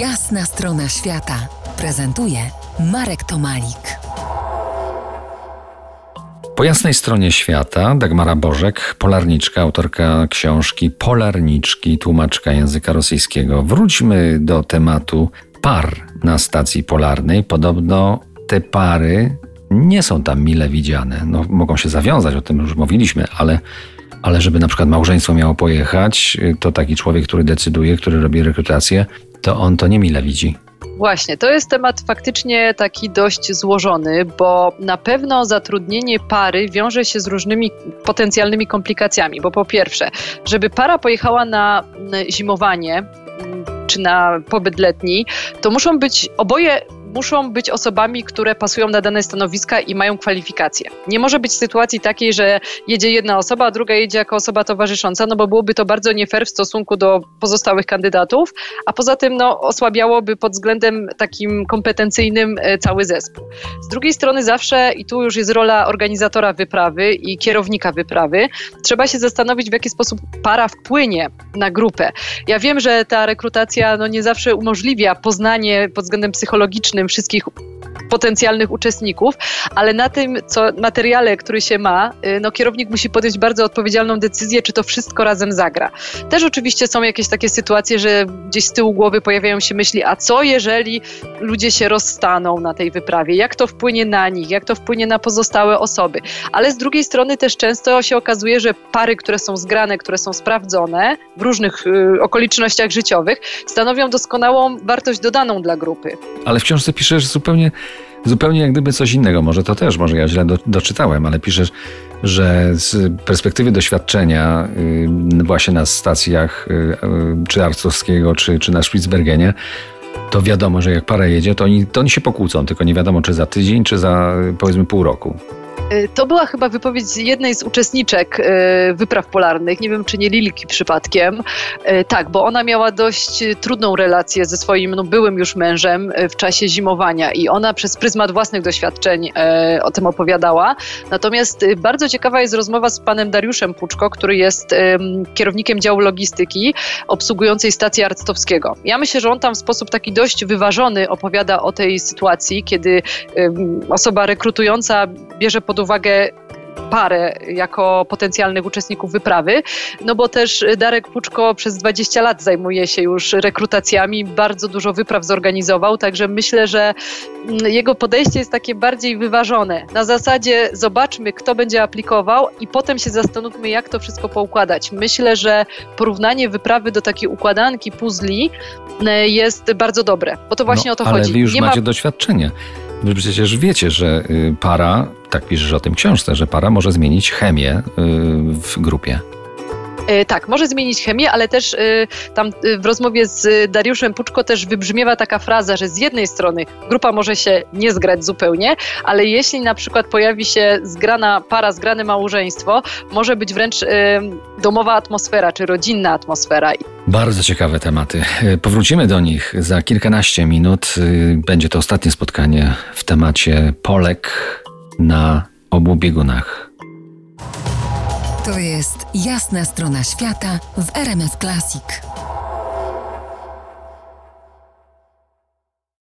Jasna strona świata prezentuje Marek Tomalik. Po jasnej stronie świata Dagmara Bożek, polarniczka, autorka książki Polarniczki, tłumaczka języka rosyjskiego. Wróćmy do tematu par na stacji polarnej. Podobno te pary nie są tam mile widziane. No, mogą się zawiązać, o tym już mówiliśmy, ale, ale żeby na przykład małżeństwo miało pojechać, to taki człowiek, który decyduje, który robi rekrutację, to on to nie mile widzi. Właśnie, to jest temat faktycznie taki dość złożony, bo na pewno zatrudnienie pary wiąże się z różnymi potencjalnymi komplikacjami. Bo po pierwsze, żeby para pojechała na zimowanie mm, czy na pobyt letni, to muszą być oboje muszą być osobami, które pasują na dane stanowiska i mają kwalifikacje. Nie może być sytuacji takiej, że jedzie jedna osoba, a druga jedzie jako osoba towarzysząca, no bo byłoby to bardzo nie fair w stosunku do pozostałych kandydatów, a poza tym no, osłabiałoby pod względem takim kompetencyjnym e, cały zespół. Z drugiej strony zawsze, i tu już jest rola organizatora wyprawy i kierownika wyprawy, trzeba się zastanowić, w jaki sposób para wpłynie na grupę. Ja wiem, że ta rekrutacja no, nie zawsze umożliwia poznanie pod względem psychologicznym wszystkich potencjalnych uczestników, ale na tym co, materiale, który się ma, y, no, kierownik musi podjąć bardzo odpowiedzialną decyzję, czy to wszystko razem zagra. Też oczywiście są jakieś takie sytuacje, że gdzieś z tyłu głowy pojawiają się myśli, a co jeżeli ludzie się rozstaną na tej wyprawie? Jak to wpłynie na nich? Jak to wpłynie na pozostałe osoby? Ale z drugiej strony też często się okazuje, że pary, które są zgrane, które są sprawdzone w różnych y, okolicznościach życiowych, stanowią doskonałą wartość dodaną dla grupy. Ale w książce piszesz zupełnie zupełnie jak gdyby coś innego. Może to też, może ja źle do, doczytałem, ale piszesz, że z perspektywy doświadczenia y, właśnie na stacjach y, y, czy Arcowskiego, czy, czy na Spitsbergenie, to wiadomo, że jak para jedzie, to oni, to oni się pokłócą, tylko nie wiadomo, czy za tydzień, czy za powiedzmy pół roku. Y, to była chyba wypowiedź jednej z uczestniczek y, wypraw polarnych, nie wiem czy nie Lilki przypadkiem. Y, tak, bo ona miała dość trudną relację ze swoim no, byłym już mężem w czasie zimowania i ona przez pryzmat własnych doświadczeń o tym opowiadała. Natomiast bardzo ciekawa jest rozmowa z panem Dariuszem Puczko, który jest kierownikiem działu logistyki obsługującej stację Arctowskiego. Ja myślę, że on tam w sposób taki dość wyważony opowiada o tej sytuacji, kiedy osoba rekrutująca bierze pod pod uwagę parę jako potencjalnych uczestników wyprawy, no bo też Darek Puczko przez 20 lat zajmuje się już rekrutacjami, bardzo dużo wypraw zorganizował, także myślę, że mm, jego podejście jest takie bardziej wyważone. Na zasadzie zobaczmy, kto będzie aplikował i potem się zastanówmy, jak to wszystko poukładać. Myślę, że porównanie wyprawy do takiej układanki puzli e, jest bardzo dobre, bo to właśnie no, o to ale chodzi. Ale wy już Nie macie ma... doświadczenie. Wy przecież wiecie, że y, para, tak piszesz o tym książce, że para może zmienić chemię y, w grupie. E, tak, może zmienić chemię, ale też e, tam w rozmowie z Dariuszem Puczko też wybrzmiewa taka fraza, że z jednej strony grupa może się nie zgrać zupełnie, ale jeśli na przykład pojawi się zgrana para, zgrane małżeństwo, może być wręcz domowa atmosfera czy rodzinna atmosfera. Bardzo ciekawe tematy. Powrócimy do nich za kilkanaście minut. Będzie to ostatnie spotkanie w temacie Polek na obu biegunach. To jest jasna strona świata w RMS Classic.